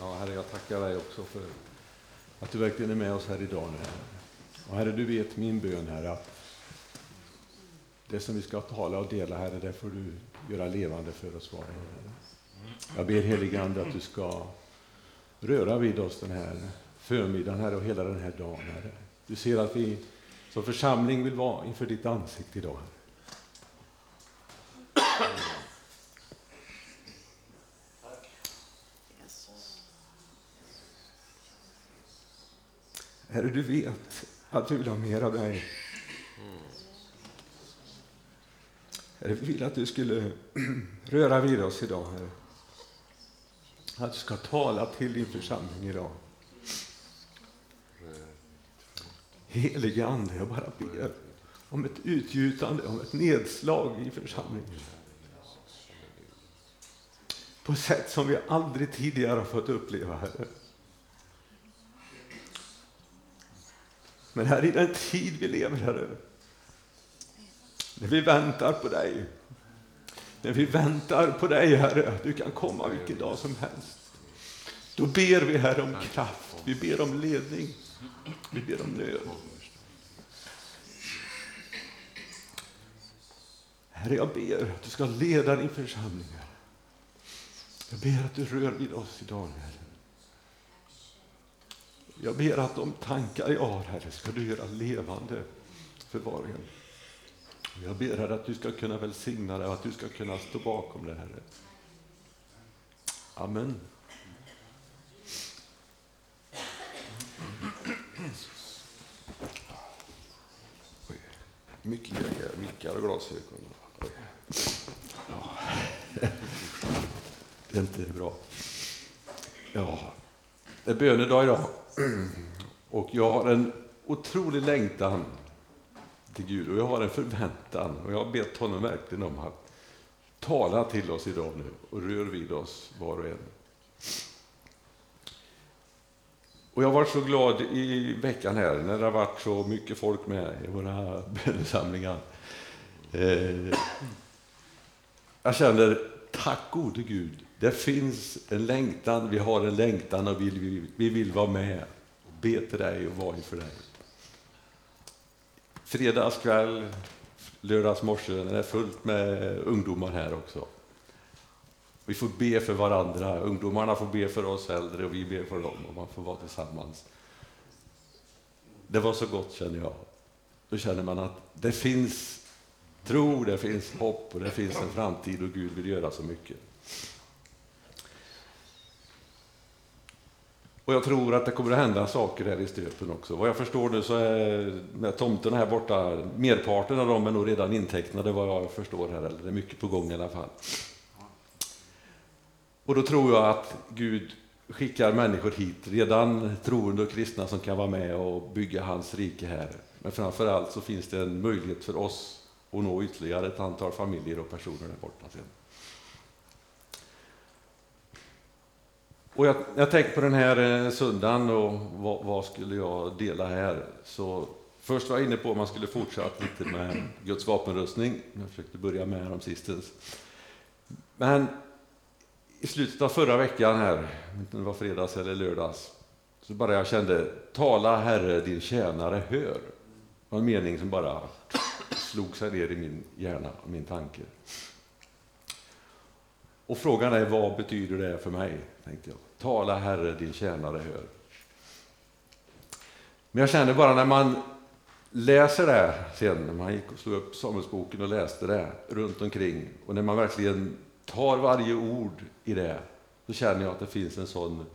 Ja, Herre, jag tackar dig också för att du verkligen är med oss här idag. Herre. Och Herre, du vet min bön, Herre, att det som vi ska tala och dela, Herre, det får du göra levande för oss var Jag ber helige Ande att du ska röra vid oss den här förmiddagen, Herre, och hela den här dagen, Herre. Du ser att vi som församling vill vara inför ditt ansikte idag, Herre. Herre, du vet att vi vill ha mer av dig. Herre, vi vill att du skulle röra vid oss idag, Herre. Att du ska tala till din församling idag. Helige Ande, jag bara ber om ett utgjutande, om ett nedslag i församlingen. På sätt som vi aldrig tidigare har fått uppleva, Herre. Men här i den tid vi lever, Herre, när vi väntar på dig, när vi väntar på dig, Herre, du kan komma vilken dag som helst. Då ber vi, Herre, om kraft, vi ber om ledning, vi ber om nöd. Herre, jag ber att du ska leda din församling, Herre. Jag ber att du rör vid oss idag, Herre. Jag ber att de tankar jag har, Herre, ska du göra levande för var och en. Jag ber Herre att du ska kunna välsigna det och att du ska kunna stå bakom det, Herre. Amen. Oj. Mycket grejer, mickar och glasögon. Oj. Ja. Det är inte bra. Ja, det är bönedag idag. Och jag har en otrolig längtan till Gud och jag har en förväntan och jag har bett honom verkligen om att tala till oss idag nu och rör vid oss var och en. Och jag har varit så glad i veckan här när det har varit så mycket folk med i våra bönesamlingar. Eh, jag känner, tack gode Gud, det finns en längtan, vi har en längtan och vi, vi, vi vill vara med och be till dig och vara inför dig. Fredagskväll, lördagsmorse, det är fullt med ungdomar här också. Vi får be för varandra, ungdomarna får be för oss äldre och vi ber för dem och man får vara tillsammans. Det var så gott känner jag. Då känner man att det finns tro, det finns hopp och det finns en framtid och Gud vill göra så mycket. Och jag tror att det kommer att hända saker här i Stöpen också. Vad jag förstår nu så är med tomterna här borta, merparten av dem är nog redan intecknade vad jag förstår här, eller det är mycket på gång i alla fall. Och då tror jag att Gud skickar människor hit, redan troende och kristna som kan vara med och bygga hans rike här. Men framför allt så finns det en möjlighet för oss att nå ytterligare ett antal familjer och personer där borta sen. Och jag, jag tänkte på den här eh, söndagen och vad, vad, skulle jag dela här? Så först var jag inne på om man skulle fortsätta lite med Guds vapenrustning. Jag försökte börja med om sistens. Men i slutet av förra veckan här, inte om det var fredags eller lördags, så bara jag kände tala Herre din tjänare hör. Det var en mening som bara slog sig ner i min hjärna, min tanke. Och frågan är vad betyder det för mig? tänkte jag. Tala Herre, din tjänare hör. Men jag känner bara när man läser det sen, när man gick och slog upp Samuelsboken och läste det runt omkring och när man verkligen tar varje ord i det, så känner jag att det finns en sån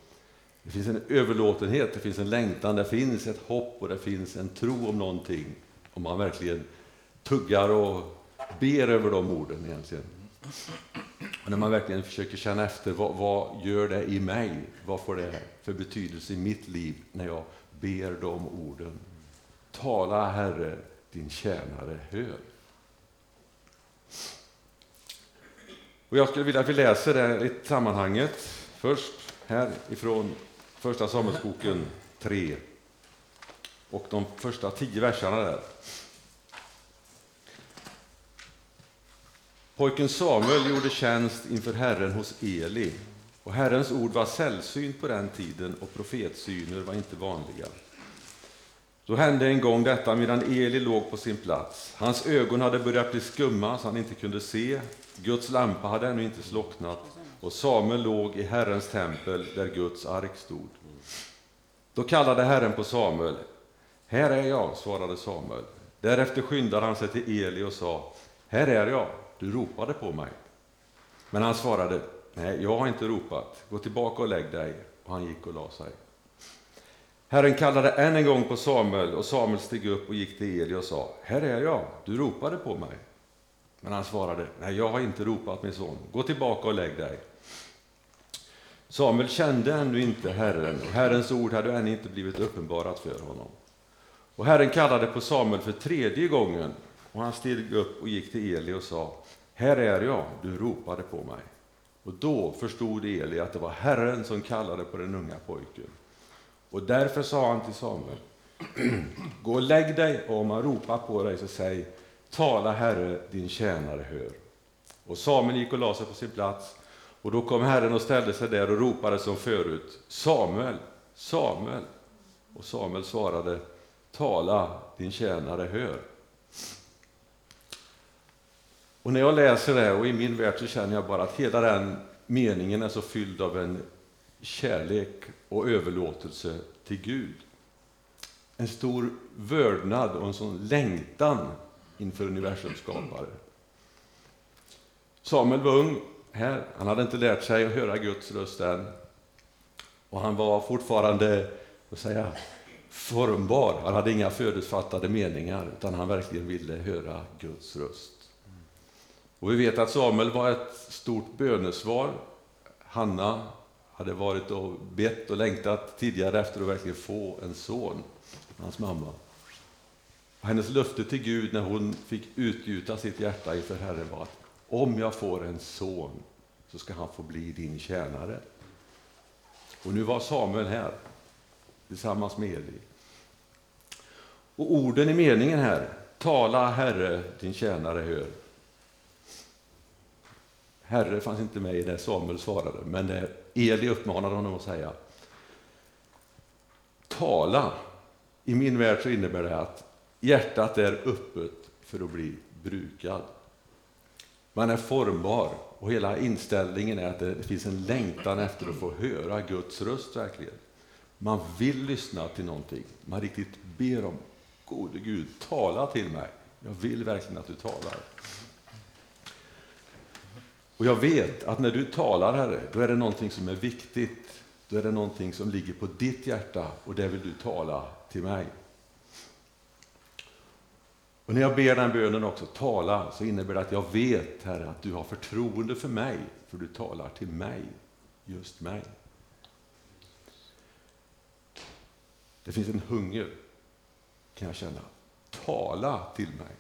det finns en överlåtenhet, det finns en längtan, det finns ett hopp och det finns en tro om någonting. Om man verkligen tuggar och ber över de orden egentligen. Och när man verkligen försöker känna efter, vad, vad, gör det i mig? Vad får det för betydelse i mitt liv när jag ber de orden? Tala, Herre, din tjänare hör. Och jag skulle vilja att vi läser det i sammanhanget först här ifrån Första Samuelsboken 3 och de första tio verserna där. Pojken Samuel gjorde tjänst inför Herren hos Eli. Och Herrens ord var sällsynt på den tiden och profetsyner var inte vanliga. Då hände en gång detta medan Eli låg på sin plats. Hans ögon hade börjat bli skumma så han inte kunde se. Guds lampa hade ännu inte slocknat och Samuel låg i Herrens tempel där Guds ark stod. Då kallade Herren på Samuel. Här är jag, svarade Samuel. Därefter skyndade han sig till Eli och sa, här är jag, du ropade på mig. Men han svarade, nej, jag har inte ropat, gå tillbaka och lägg dig. Och han gick och la sig. Herren kallade än en gång på Samuel och Samuel steg upp och gick till Eli och sa, här är jag, du ropade på mig. Men han svarade, nej, jag har inte ropat min son, gå tillbaka och lägg dig. Samuel kände ännu inte Herren och Herrens ord hade ännu inte blivit uppenbarat för honom. Och Herren kallade på Samuel för tredje gången och han steg upp och gick till Eli och sa, här är jag, du ropade på mig. Och då förstod Eli att det var Herren som kallade på den unga pojken. Och därför sa han till Samuel, gå och lägg dig och om han ropar på dig så säg, tala Herre, din tjänare hör. Och Samuel gick och la sig på sin plats och då kom Herren och ställde sig där och ropade som förut, Samuel, Samuel. Och Samuel svarade, tala, din tjänare hör. Och när jag läser det, och i min värld så känner jag bara att hela den meningen är så fylld av en kärlek och överlåtelse till Gud. En stor vördnad och en sån längtan inför universums skapare. Samuel var ung här, han hade inte lärt sig att höra Guds röst än. Och han var fortfarande, vad säga, formbar. Han hade inga förutfattade meningar, utan han verkligen ville höra Guds röst. Och vi vet att Samuel var ett stort bönesvar. Hanna hade varit och bett och längtat tidigare efter att verkligen få en son, hans mamma. Och hennes löfte till Gud när hon fick utgjuta sitt hjärta inför Herren var att om jag får en son så ska han få bli din tjänare. Och nu var Samuel här tillsammans med Eli. Och orden i meningen här, tala Herre, din tjänare hör. Herre fanns inte med i det Samuel svarade, men det Eli uppmanade honom att säga. Tala. I min värld så innebär det att hjärtat är öppet för att bli brukad. Man är formbar och hela inställningen är att det finns en längtan efter att få höra Guds röst verkligen. Man vill lyssna till någonting. Man riktigt ber om, gode Gud, tala till mig. Jag vill verkligen att du talar. Och jag vet att när du talar, Herre, då är det någonting som är viktigt. Då är det någonting som ligger på ditt hjärta och det vill du tala till mig. Och när jag ber den bönen också, tala, så innebär det att jag vet, Herre, att du har förtroende för mig, för du talar till mig, just mig. Det finns en hunger, kan jag känna. Tala till mig.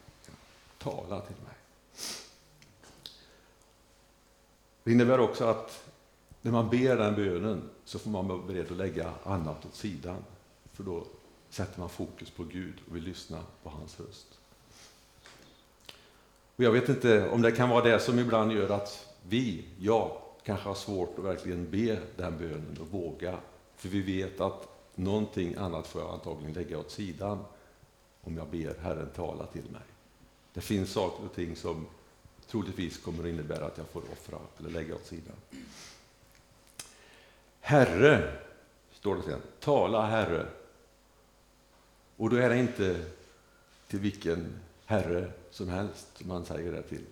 Tala till mig. Det innebär också att när man ber den bönen så får man vara beredd att lägga annat åt sidan. För då sätter man fokus på Gud och vill lyssna på hans röst. Och jag vet inte om det kan vara det som ibland gör att vi, jag, kanske har svårt att verkligen be den bönen och våga. För vi vet att någonting annat får jag antagligen lägga åt sidan om jag ber Herren tala till mig. Det finns saker och ting som troligtvis kommer att innebära att jag får offra eller lägga åt sidan. Herre, står det sen. Tala Herre. Och då är det inte till vilken herre som helst som man säger det till.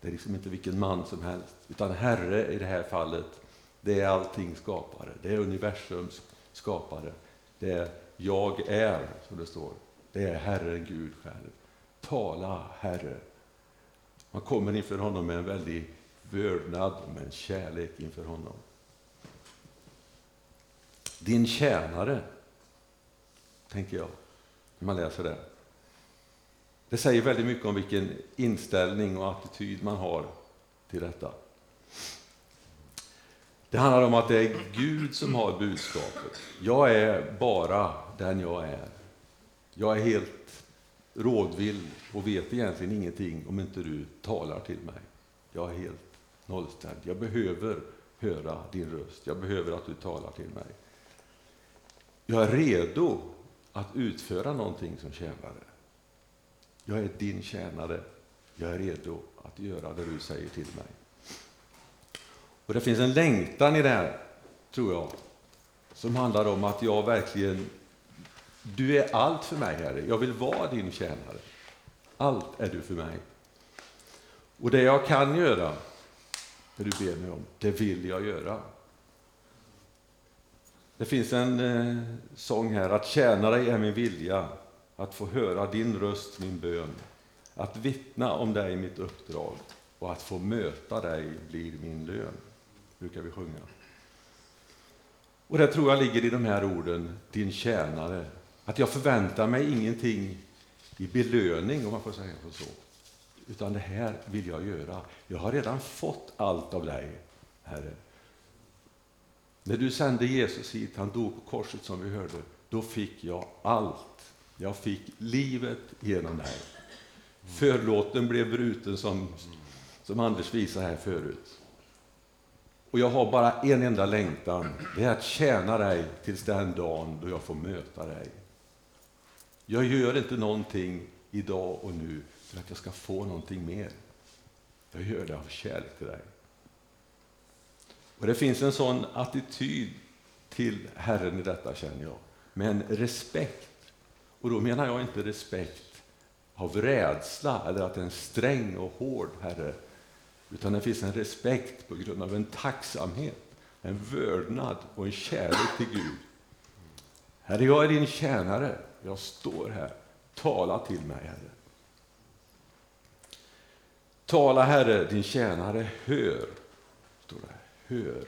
Det är liksom inte vilken man som helst, utan Herre i det här fallet, det är allting skapare. Det är universums skapare. Det är jag är, som det står. Det är Herren Gud själv. Tala, Herre. Man kommer inför honom med en väldig vördnad, med en kärlek inför honom. Din tjänare, tänker jag, när man läser det. Det säger väldigt mycket om vilken inställning och attityd man har till detta. Det handlar om att det är Gud som har budskapet. Jag är bara den jag är. Jag är helt rådvill och vet egentligen ingenting om inte du talar till mig. Jag är helt nollställd. Jag behöver höra din röst. Jag behöver att du talar till mig. Jag är redo att utföra någonting som tjänare. Jag är din tjänare. Jag är redo att göra det du säger till mig. Och Det finns en längtan i det här, tror jag, som handlar om att jag verkligen... Du är allt för mig, Herre. Jag vill vara din tjänare. Allt är du för mig. Och det jag kan göra, det du ber mig om, det vill jag göra. Det finns en eh, sång här, att tjäna dig är min vilja, att få höra din röst, min bön, att vittna om dig mitt uppdrag och att få möta dig blir min lön, brukar vi sjunga. Och det tror jag ligger i de här orden, din tjänare, att jag förväntar mig ingenting i belöning, om man får säga så. Utan det här vill jag göra. Jag har redan fått allt av dig, Herre. När du sände Jesus hit, han dog på korset som vi hörde, då fick jag allt. Jag fick livet genom dig. Förlåten blev bruten som, som Anders visade här förut. Och jag har bara en enda längtan, det är att tjäna dig tills den dagen då jag får möta dig. Jag gör inte någonting idag och nu för att jag ska få någonting mer. Jag gör det av kärlek till dig. Och Det finns en sån attityd till Herren i detta, känner jag, med en respekt. Och då menar jag inte respekt av rädsla eller att det är en sträng och hård Herre, utan det finns en respekt på grund av en tacksamhet, en vördnad och en kärlek till Gud. Herre, jag är din tjänare. Jag står här. Tala till mig, Herre. Tala, Herre, din tjänare hör. Står det. Hör.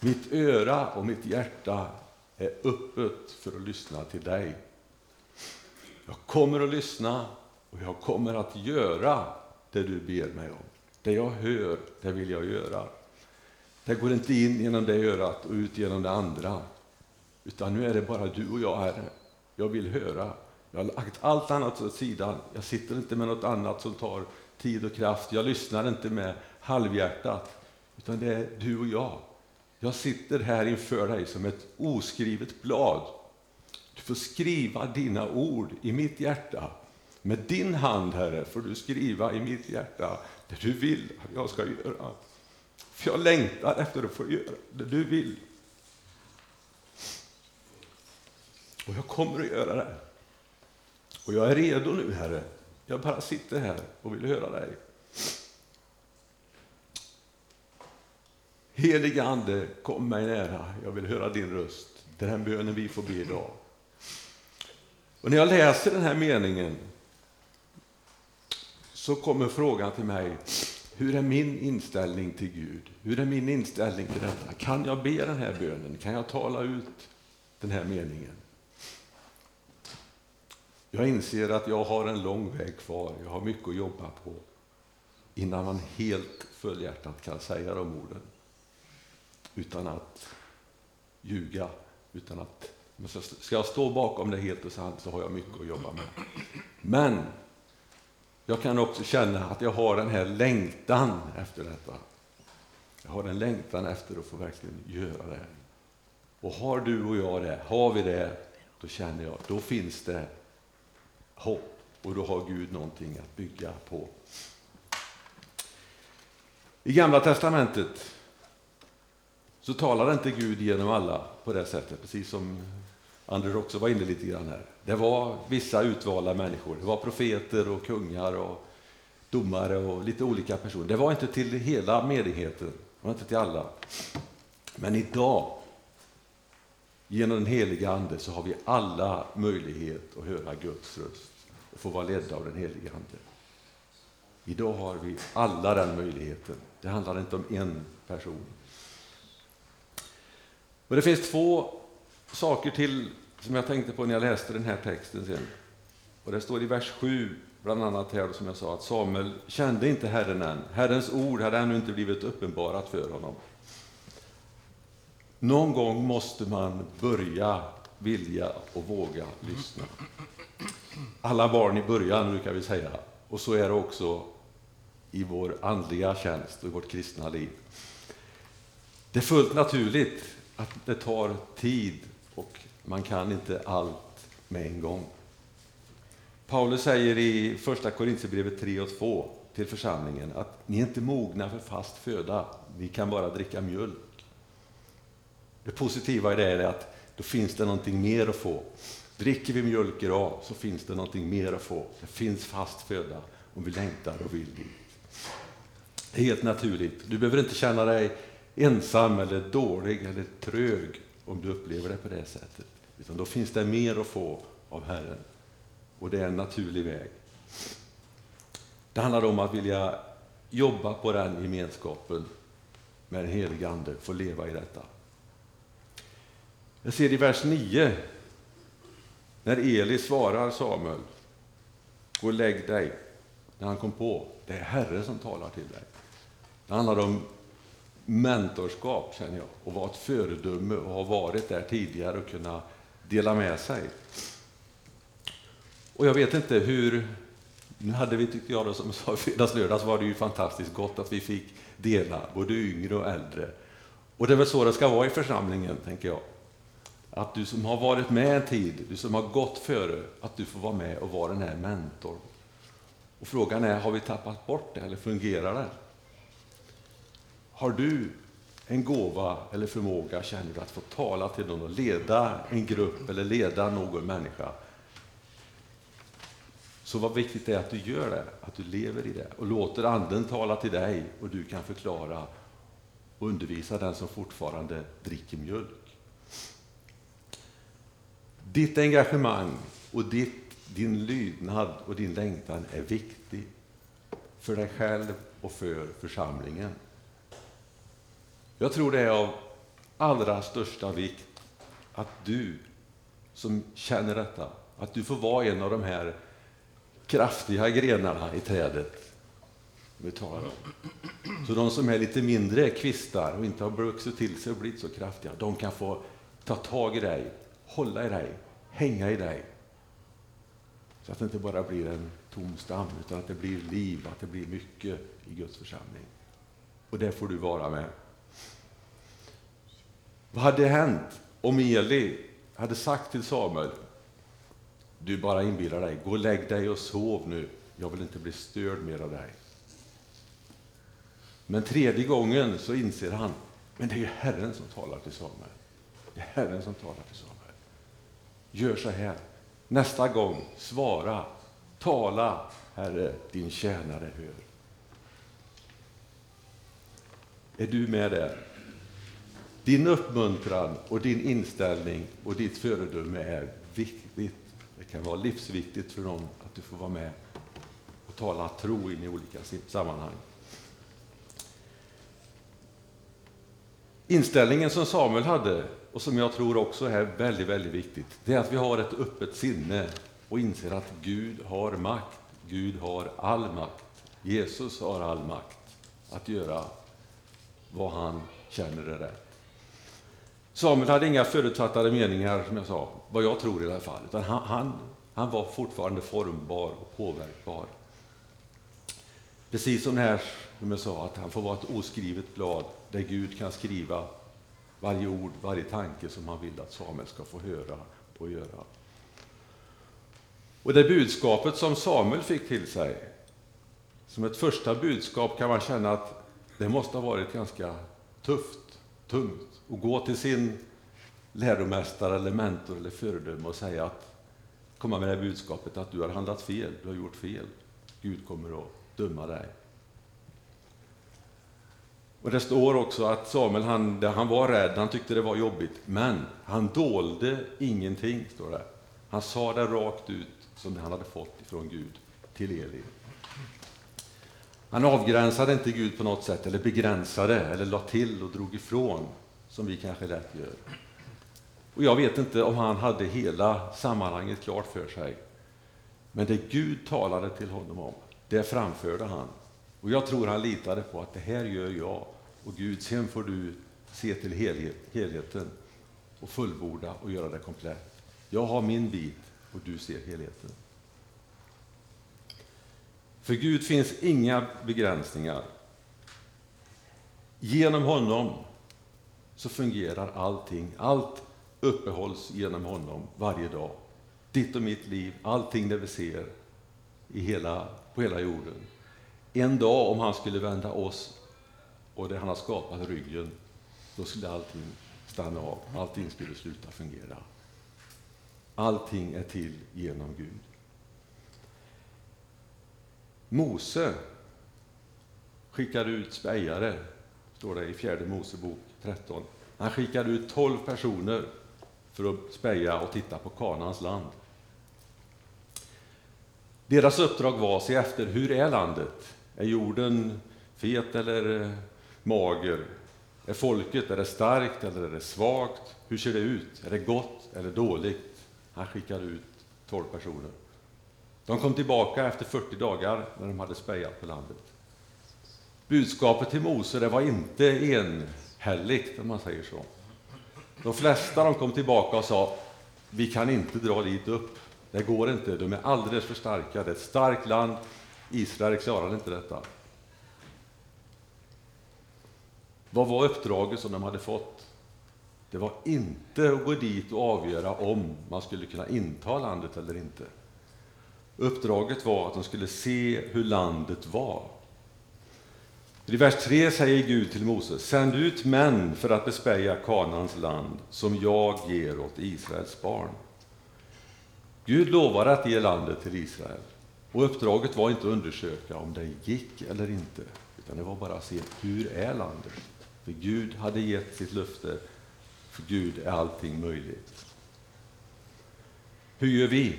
Mitt öra och mitt hjärta är öppet för att lyssna till dig. Jag kommer att lyssna och jag kommer att göra det du ber mig om. Det jag hör, det vill jag göra. Det går inte in genom det örat och ut genom det andra. Utan nu är det bara du och jag, Herre. Jag vill höra. Jag har lagt allt annat åt sidan. Jag sitter inte med något annat som tar tid och kraft. Jag lyssnar inte med halvhjärtat, utan det är du och jag. Jag sitter här inför dig som ett oskrivet blad. Du får skriva dina ord i mitt hjärta. Med din hand, Herre, får du skriva i mitt hjärta det du vill att jag ska göra. För jag längtar efter att få göra det du vill. Och jag kommer att göra det. Och jag är redo nu, Herre. Jag bara sitter här och vill höra dig. Helige Ande, kom mig nära. Jag vill höra din röst. Det är den bönen vi får be idag. Och när jag läser den här meningen så kommer frågan till mig, hur är min inställning till Gud? Hur är min inställning till detta? Kan jag be den här bönen? Kan jag tala ut den här meningen? Jag inser att jag har en lång väg kvar, jag har mycket att jobba på innan man helt fullhjärtat kan säga de orden. Utan att ljuga, utan att... Ska jag stå bakom det helt och sant så har jag mycket att jobba med. Men jag kan också känna att jag har den här längtan efter detta. Jag har en längtan efter att få verkligen göra det. Och har du och jag det, har vi det, då känner jag, då finns det hopp och då har Gud någonting att bygga på. I Gamla testamentet så talar inte Gud genom alla på det sättet, precis som Anders också var inne lite grann här. Det var vissa utvalda människor, det var profeter och kungar och domare och lite olika personer. Det var inte till hela menigheten, det var inte till alla. Men idag Genom den heliga Ande så har vi alla möjlighet att höra Guds röst och få vara ledda av den heliga Ande. Idag har vi alla den möjligheten. Det handlar inte om en person. Och Det finns två saker till som jag tänkte på när jag läste den här texten sen. Och Det står i vers 7, bland annat här som jag sa, att Samuel kände inte Herren än. Herrens ord hade ännu inte blivit uppenbarat för honom. Någon gång måste man börja vilja och våga lyssna. Alla barn i början, brukar vi säga. Och så är det också i vår andliga tjänst och i vårt kristna liv. Det är fullt naturligt att det tar tid och man kan inte allt med en gång. Paulus säger i Första Korintierbrevet 3 och 2 till församlingen att ni är inte mogna för fast föda, vi kan bara dricka mjölk. Det positiva i det är att då finns det någonting mer att få. Dricker vi mjölk idag så finns det någonting mer att få. Det finns fast föda om vi längtar och vill dit. Det är helt naturligt. Du behöver inte känna dig ensam eller dålig eller trög om du upplever det på det sättet. Utan då finns det mer att få av Herren. Och det är en naturlig väg. Det handlar om att vilja jobba på den gemenskapen med den helige Ande, få leva i detta. Jag ser i vers 9, när Eli svarar Samuel, gå och lägg dig, när han kom på, det är Herren som talar till dig. Det handlar om mentorskap, känner jag, och vara ett föredöme och ha varit där tidigare och kunna dela med sig. Och jag vet inte hur... Nu hade vi, tyckte jag, då, som sa sa, fredagslördags var det ju fantastiskt gott att vi fick dela, både yngre och äldre. Och det är väl så det ska vara i församlingen, tänker jag. Att du som har varit med en tid, du som har gått före, att du får vara med och vara den här mentorn. Och frågan är, har vi tappat bort det eller fungerar det? Har du en gåva eller förmåga, känner du, att få tala till någon och leda en grupp eller leda någon människa? Så vad viktigt det är att du gör det, att du lever i det och låter Anden tala till dig och du kan förklara och undervisa den som fortfarande dricker mjölk. Ditt engagemang och ditt, din lydnad och din längtan är viktig för dig själv och för församlingen. Jag tror det är av allra största vikt att du som känner detta, att du får vara en av de här kraftiga grenarna i trädet vi talar om. Så de som är lite mindre kvistar och inte har vuxit till sig och blivit så kraftiga, de kan få ta tag i dig, hålla i dig, hänga i dig. Så att det inte bara blir en tom stam, utan att det blir liv, att det blir mycket i Guds församling. Och det får du vara med. Vad hade hänt om Eli hade sagt till Samuel, du bara inbillar dig, gå och lägg dig och sov nu, jag vill inte bli störd mer av dig. Men tredje gången så inser han, men det är ju Herren som talar till Samuel. Det är Herren som talar till Samuel. Gör så här, nästa gång, svara, tala, Herre, din tjänare hör. Är du med där? Din uppmuntran och din inställning och ditt föredöme är viktigt. Det kan vara livsviktigt för någon att du får vara med och tala tro in i olika sammanhang. Inställningen som Samuel hade, och som jag tror också är väldigt, väldigt viktigt, det är att vi har ett öppet sinne och inser att Gud har makt. Gud har all makt. Jesus har all makt att göra vad han känner är rätt. Samuel hade inga förutfattade meningar, som jag sa, vad jag tror i alla fall, utan han, han, han var fortfarande formbar och påverkbar. Precis som det här, som jag sa, att han får vara ett oskrivet blad där Gud kan skriva varje ord, varje tanke som han vill att Samuel ska få höra och göra. Och det budskapet som Samuel fick till sig, som ett första budskap kan man känna att det måste ha varit ganska tufft, tungt att gå till sin läromästare eller mentor eller föredöme och säga att komma med det budskapet att du har handlat fel, du har gjort fel. Gud kommer att döma dig. Och Det står också att Samuel han, han var rädd, han tyckte det var jobbigt, men han dolde ingenting. står det. Han sa det rakt ut som det han hade fått ifrån Gud till Eli. Han avgränsade inte Gud på något sätt, eller begränsade, eller la till och drog ifrån som vi kanske lätt gör. Och jag vet inte om han hade hela sammanhanget klart för sig. Men det Gud talade till honom om, det framförde han. Och jag tror han litade på att det här gör jag. Och Gud, sen får du se till helhet, helheten och fullborda och göra det komplett. Jag har min bit och du ser helheten. För Gud finns inga begränsningar. Genom honom så fungerar allting. Allt uppehålls genom honom varje dag. Ditt och mitt liv, allting det vi ser i hela, på hela jorden. En dag om han skulle vända oss och det han har skapat ryggen, då skulle allting stanna av. Allting skulle sluta fungera. Allting är till genom Gud. Mose skickade ut spejare, står det i fjärde Mosebok 13. Han skickade ut tolv personer för att speja och titta på Kanans land. Deras uppdrag var att se efter hur är landet? Är jorden fet eller mager? Är folket är det starkt eller är det svagt? Hur ser det ut? Är det gott eller dåligt? Han skickade ut tolv personer. De kom tillbaka efter 40 dagar när de hade spejat på landet. Budskapet till Mose det var inte enhälligt, om man säger så. De flesta de kom tillbaka och sa vi kan inte dra dit upp. Det går inte, de är alldeles för starka. Det är ett starkt land. Israel klarar inte detta. Vad var uppdraget som de hade fått? Det var inte att gå dit och avgöra om man skulle kunna inta landet eller inte. Uppdraget var att de skulle se hur landet var. I vers 3 säger Gud till Moses, sänd ut män för att bespeja Kanans land som jag ger åt Israels barn. Gud lovade att ge landet till Israel. Och uppdraget var inte att undersöka om det gick eller inte, utan det var bara att se hur är landet? För Gud hade gett sitt löfte, för Gud är allting möjligt. Hur gör vi,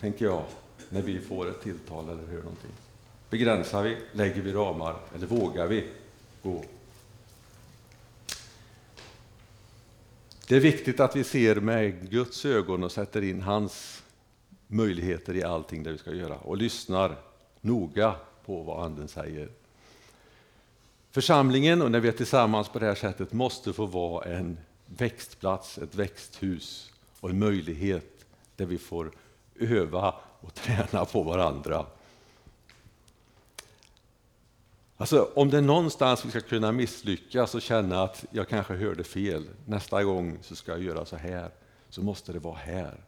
tänker jag, när vi får ett tilltal eller hör någonting? Begränsar vi? Lägger vi ramar? Eller vågar vi gå? Det är viktigt att vi ser med Guds ögon och sätter in hans möjligheter i allting det vi ska göra och lyssnar noga på vad Anden säger. Församlingen, och när vi är tillsammans på det här sättet, måste få vara en växtplats, ett växthus och en möjlighet där vi får öva och träna på varandra. Alltså, om det är någonstans vi ska kunna misslyckas och känna att jag kanske hörde fel, nästa gång så ska jag göra så här, så måste det vara här.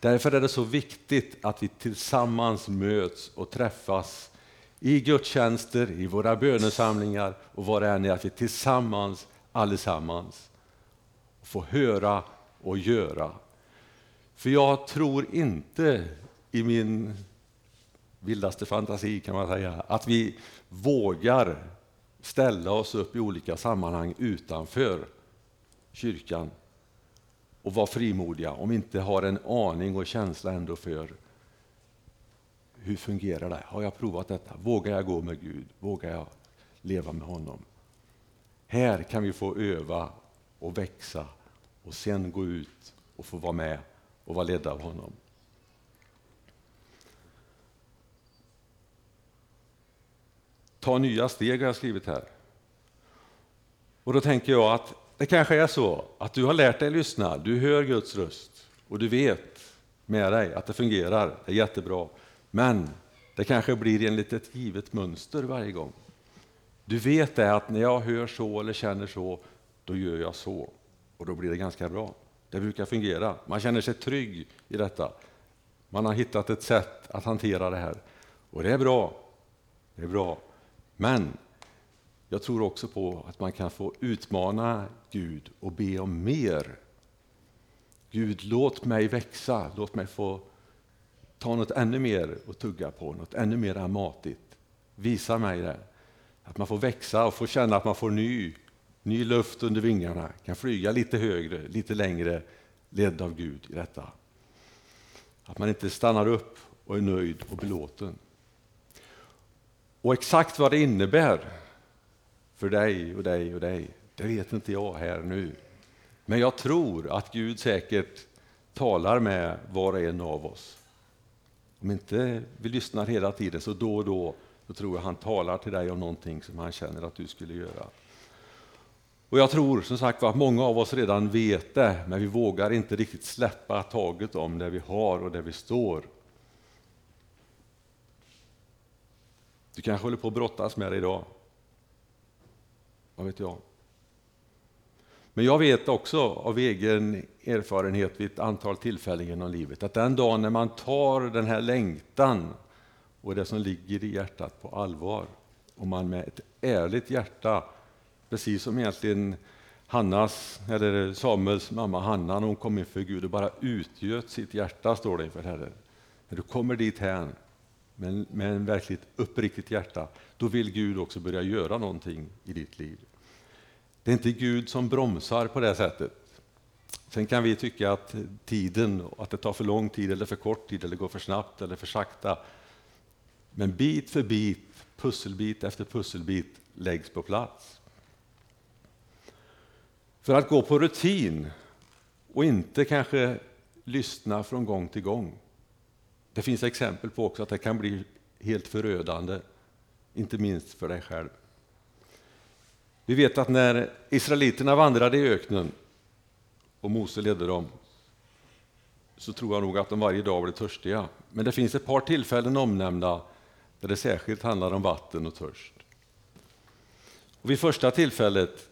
Därför är det så viktigt att vi tillsammans möts och träffas i gudstjänster, i våra bönesamlingar och vad det än är, att vi tillsammans, allesammans, får höra och göra. För jag tror inte i min vildaste fantasi kan man säga, att vi vågar ställa oss upp i olika sammanhang utanför kyrkan och vara frimodiga om vi inte har en aning och känsla ändå för hur fungerar det? Har jag provat detta? Vågar jag gå med Gud? Vågar jag leva med honom? Här kan vi få öva och växa och sen gå ut och få vara med och vara ledda av honom. Ta nya steg har jag skrivit här. Och då tänker jag att det kanske är så att du har lärt dig lyssna, du hör Guds röst och du vet med dig att det fungerar, det är jättebra. Men det kanske blir enligt ett givet mönster varje gång. Du vet det att när jag hör så eller känner så, då gör jag så. Och då blir det ganska bra. Det brukar fungera. Man känner sig trygg i detta. Man har hittat ett sätt att hantera det här. Och det är bra. Det är bra. Men jag tror också på att man kan få utmana Gud och be om mer. Gud, låt mig växa, låt mig få ta något ännu mer att tugga på, något ännu mer matigt. Visa mig det. Att man får växa och få känna att man får ny, ny luft under vingarna, kan flyga lite högre, lite längre, ledd av Gud i detta. Att man inte stannar upp och är nöjd och belåten. Och exakt vad det innebär för dig och dig och dig, det vet inte jag här nu. Men jag tror att Gud säkert talar med var och en av oss. Om inte vi lyssnar hela tiden, så då och då, så tror jag han talar till dig om någonting som han känner att du skulle göra. Och jag tror som sagt att många av oss redan vet det, men vi vågar inte riktigt släppa taget om det vi har och där vi står. Du kanske håller på att brottas med det idag. Vad vet jag? Men jag vet också av egen erfarenhet vid ett antal tillfällen genom livet att den dagen när man tar den här längtan och det som ligger i hjärtat på allvar och man med ett ärligt hjärta, precis som egentligen Hannas, eller Samuels mamma Hanna när hon kom inför Gud och bara utgöt sitt hjärta, står det inför Herren. När du kommer dit hän med, med en verkligt uppriktigt hjärta, då vill Gud också börja göra någonting i ditt liv. Det är inte Gud som bromsar på det sättet. Sen kan vi tycka att tiden, att det tar för lång tid eller för kort tid eller går för snabbt eller för sakta. Men bit för bit, pusselbit efter pusselbit läggs på plats. För att gå på rutin och inte kanske lyssna från gång till gång. Det finns exempel på också att det kan bli helt förödande, inte minst för dig själv. Vi vet att när israeliterna vandrade i öknen och Mose ledde dem så tror jag nog att de varje dag blev törstiga. Men det finns ett par tillfällen omnämnda där det särskilt handlar om vatten och törst. Och vid första tillfället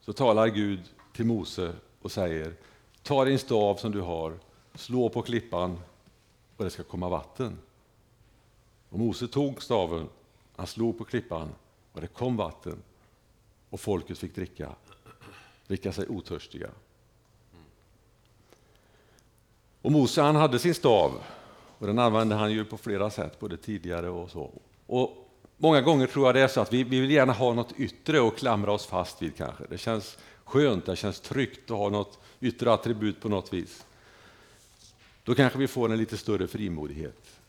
så talar Gud till Mose och säger Ta din stav som du har, slå på klippan och det ska komma vatten. Och Mose tog staven, han slog på klippan och det kom vatten och folket fick dricka, dricka sig otörstiga. Och Mose han hade sin stav och den använde han ju på flera sätt, både tidigare och så. Och många gånger tror jag det är så att vi, vi vill gärna ha något yttre att klamra oss fast vid kanske. Det känns skönt, det känns tryggt att ha något yttre attribut på något vis. Då kanske vi får en lite större frimodighet.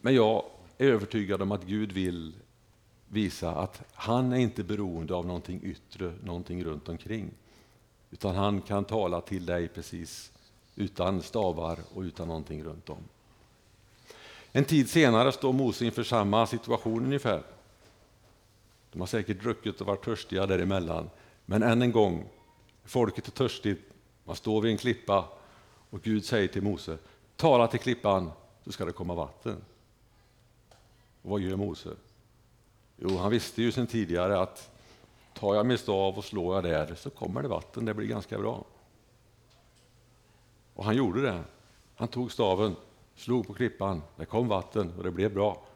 Men jag är övertygad om att Gud vill visa att han är inte beroende av någonting yttre, någonting runt omkring. Utan han kan tala till dig precis utan stavar och utan någonting runt om. En tid senare står Mose inför samma situation ungefär. De har säkert druckit och varit törstiga däremellan. Men än en gång, folket är törstigt, man står vid en klippa och Gud säger till Mose, tala till klippan så ska det komma vatten. Och vad gör Mose? Jo, han visste ju sedan tidigare att tar jag min stav och slår jag där så kommer det vatten, det blir ganska bra. Och han gjorde det. Han tog staven, slog på klippan, det kom vatten och det blev bra.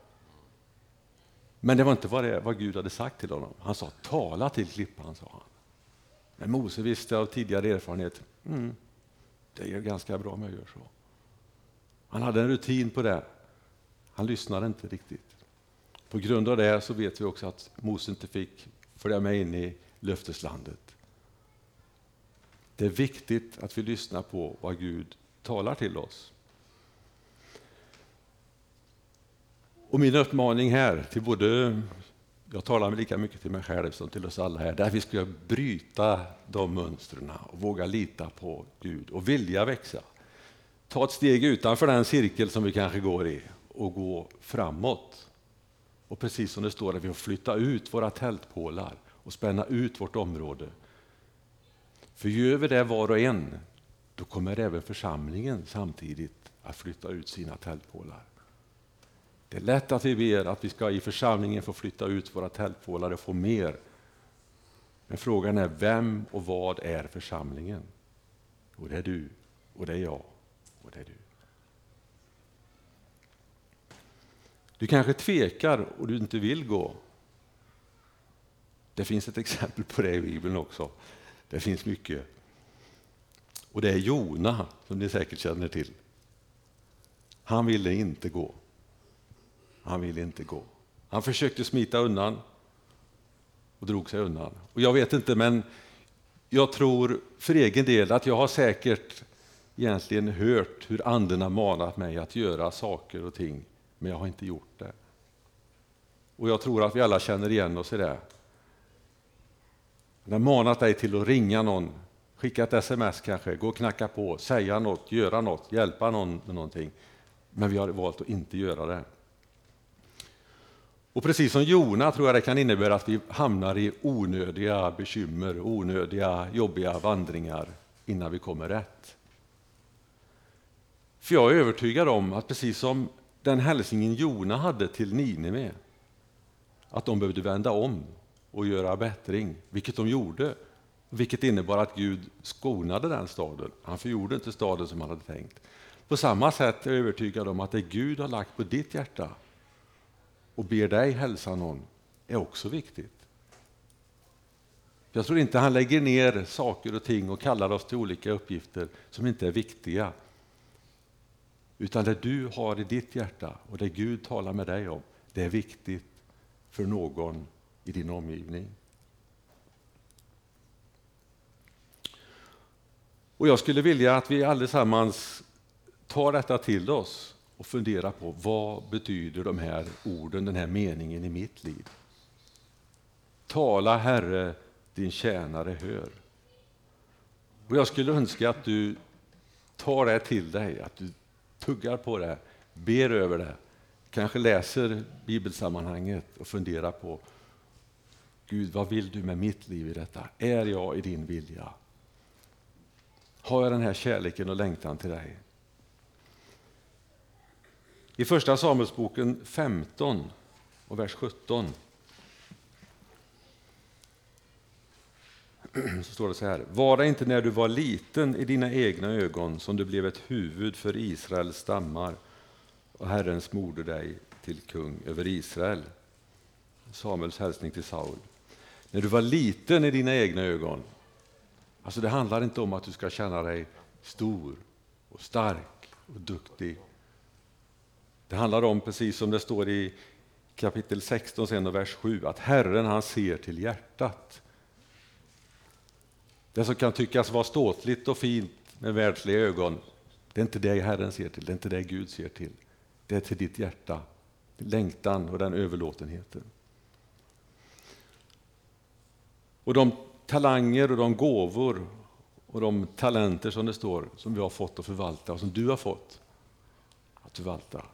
Men det var inte vad, det, vad Gud hade sagt till honom. Han sa tala till klippan, sa han. Men Mose visste av tidigare erfarenhet, mm, det är ganska bra om jag gör så. Han hade en rutin på det. Han lyssnade inte riktigt. På grund av det så vet vi också att Mose inte fick följa med in i löfteslandet. Det är viktigt att vi lyssnar på vad Gud talar till oss. Och min uppmaning här till både, jag talar lika mycket till mig själv som till oss alla här, det är att vi ska bryta de mönstren och våga lita på Gud och vilja växa. Ta ett steg utanför den cirkel som vi kanske går i och gå framåt. Och precis som det står att vi får flytta ut våra tältpålar och spänna ut vårt område. För gör vi det var och en, då kommer även församlingen samtidigt att flytta ut sina tältpålar. Det är lätt att vi ber att vi ska i församlingen få flytta ut våra tältpålar och få mer. Men frågan är vem och vad är församlingen? Och det är du, och det är jag, och det är du. Du kanske tvekar och du inte vill gå. Det finns ett exempel på det i Bibeln också. Det finns mycket. Och det är Jona, som ni säkert känner till. Han ville inte gå. Han ville inte gå. Han försökte smita undan och drog sig undan. Och jag vet inte, men jag tror för egen del att jag har säkert egentligen hört hur anden har manat mig att göra saker och ting men jag har inte gjort det. Och jag tror att vi alla känner igen oss i det. Den har manat dig till att ringa någon, skicka ett sms kanske, gå och knacka på, säga något, göra något, hjälpa någon med någonting. Men vi har valt att inte göra det. Och precis som Jona tror jag det kan innebära att vi hamnar i onödiga bekymmer, onödiga jobbiga vandringar innan vi kommer rätt. För jag är övertygad om att precis som den hälsningen Jona hade till Nineve, att de behövde vända om och göra bättring, vilket de gjorde. vilket innebar att Gud skonade den staden. Han förgjorde inte staden som han hade tänkt. På samma sätt är jag övertygad om att det Gud har lagt på ditt hjärta och ber dig hälsa någon är också viktigt. Jag tror inte han lägger ner saker och ting och kallar oss till olika uppgifter som inte är viktiga. Utan det du har i ditt hjärta och det Gud talar med dig om, det är viktigt för någon i din omgivning. Och jag skulle vilja att vi allesammans tar detta till oss och funderar på vad betyder de här orden, den här meningen i mitt liv? Tala Herre, din tjänare hör. Och jag skulle önska att du tar det till dig, att du tuggar på det, ber över det, kanske läser bibelsammanhanget och funderar på Gud, vad vill du med mitt liv i detta? Är jag i din vilja? Har jag den här kärleken och längtan till dig? I Första Samuelsboken 15 och vers 17 så står det så här. Var det inte när du var liten i dina egna ögon som du blev ett huvud för Israels stammar och Herren smorde dig till kung över Israel? Samuels hälsning till Saul. När du var liten i dina egna ögon. Alltså det handlar inte om att du ska känna dig stor och stark och duktig. Det handlar om, precis som det står i kapitel 16 sen och vers 7, att Herren han ser till hjärtat. Det som kan tyckas vara ståtligt och fint med världsliga ögon, det är inte det Herren ser till, det är inte det Gud ser till. Det är till ditt hjärta, längtan och den överlåtenheten. Och de talanger och de gåvor och de talenter som det står, som vi har fått att förvalta och som du har fått att förvalta.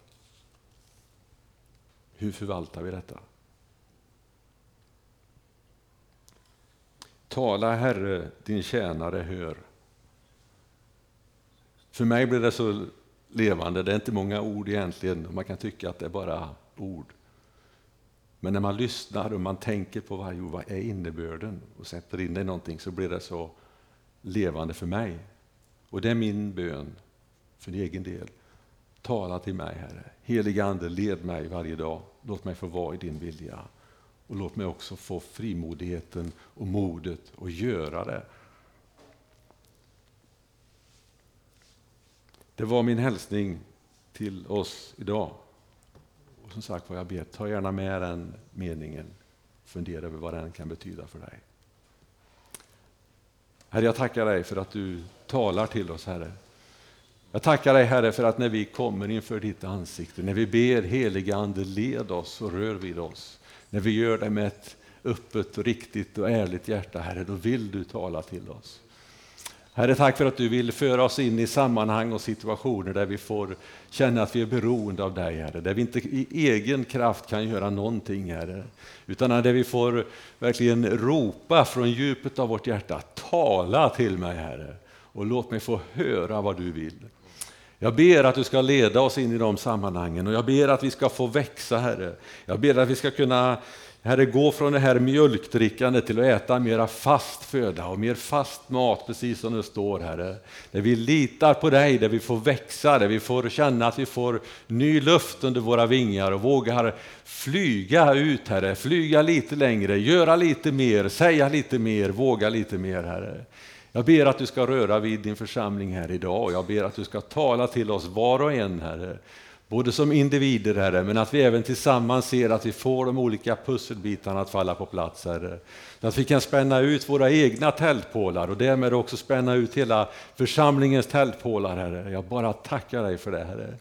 Hur förvaltar vi detta? Tala Herre, din tjänare hör. För mig blir det så levande, det är inte många ord egentligen, man kan tycka att det är bara ord. Men när man lyssnar och man tänker på varje ord, vad är innebörden? Och sätter in det i någonting så blir det så levande för mig. Och det är min bön för din egen del. Tala till mig Herre. Helige Ande, led mig varje dag. Låt mig få vara i din vilja. Och låt mig också få frimodigheten och modet att göra det. Det var min hälsning till oss idag. Och som sagt vad jag ber, ta gärna med den meningen. Fundera över vad den kan betyda för dig. Herre, jag tackar dig för att du talar till oss, Herre. Jag tackar dig, Herre, för att när vi kommer inför ditt ansikte, när vi ber heliga Ande, led oss och rör vid oss. När vi gör det med ett öppet, och riktigt och ärligt hjärta, Herre, då vill du tala till oss. Herre, tack för att du vill föra oss in i sammanhang och situationer där vi får känna att vi är beroende av dig, Herre. Där vi inte i egen kraft kan göra någonting, Herre. Utan där vi får verkligen ropa från djupet av vårt hjärta, tala till mig, Herre. Och låt mig få höra vad du vill. Jag ber att du ska leda oss in i de sammanhangen och jag ber att vi ska få växa, Herre. Jag ber att vi ska kunna Herre, gå från det här mjölkdrickandet till att äta mera fast föda och mer fast mat, precis som det står, Herre. Där vi litar på dig, där vi får växa, där vi får känna att vi får ny luft under våra vingar och vågar flyga ut, Herre. Flyga lite längre, göra lite mer, säga lite mer, våga lite mer, Herre. Jag ber att du ska röra vid din församling här idag och jag ber att du ska tala till oss var och en, Herre. Både som individer, Herre, men att vi även tillsammans ser att vi får de olika pusselbitarna att falla på plats, Herre. Att vi kan spänna ut våra egna tältpålar och därmed också spänna ut hela församlingens tältpålar, Herre. Jag bara tackar dig för det, Herre.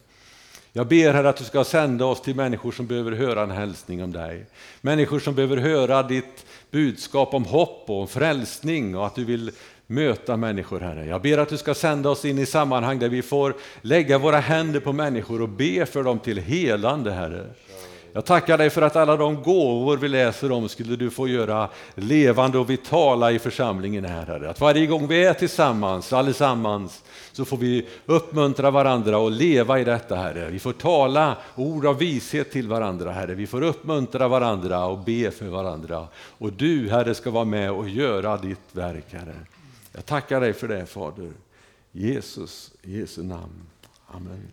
Jag ber Herre att du ska sända oss till människor som behöver höra en hälsning om dig. Människor som behöver höra ditt budskap om hopp och om frälsning och att du vill möta människor, Herre. Jag ber att du ska sända oss in i sammanhang där vi får lägga våra händer på människor och be för dem till helande, Herre. Jag tackar dig för att alla de gåvor vi läser om skulle du få göra levande och vitala i församlingen här, Herre. Att varje gång vi är tillsammans, allesammans, så får vi uppmuntra varandra och leva i detta, Herre. Vi får tala ord av vishet till varandra, Herre. Vi får uppmuntra varandra och be för varandra. Och du, Herre, ska vara med och göra ditt verk, Herre. Jag tackar dig för det, Fader. Jesus, i Jesu namn. Amen.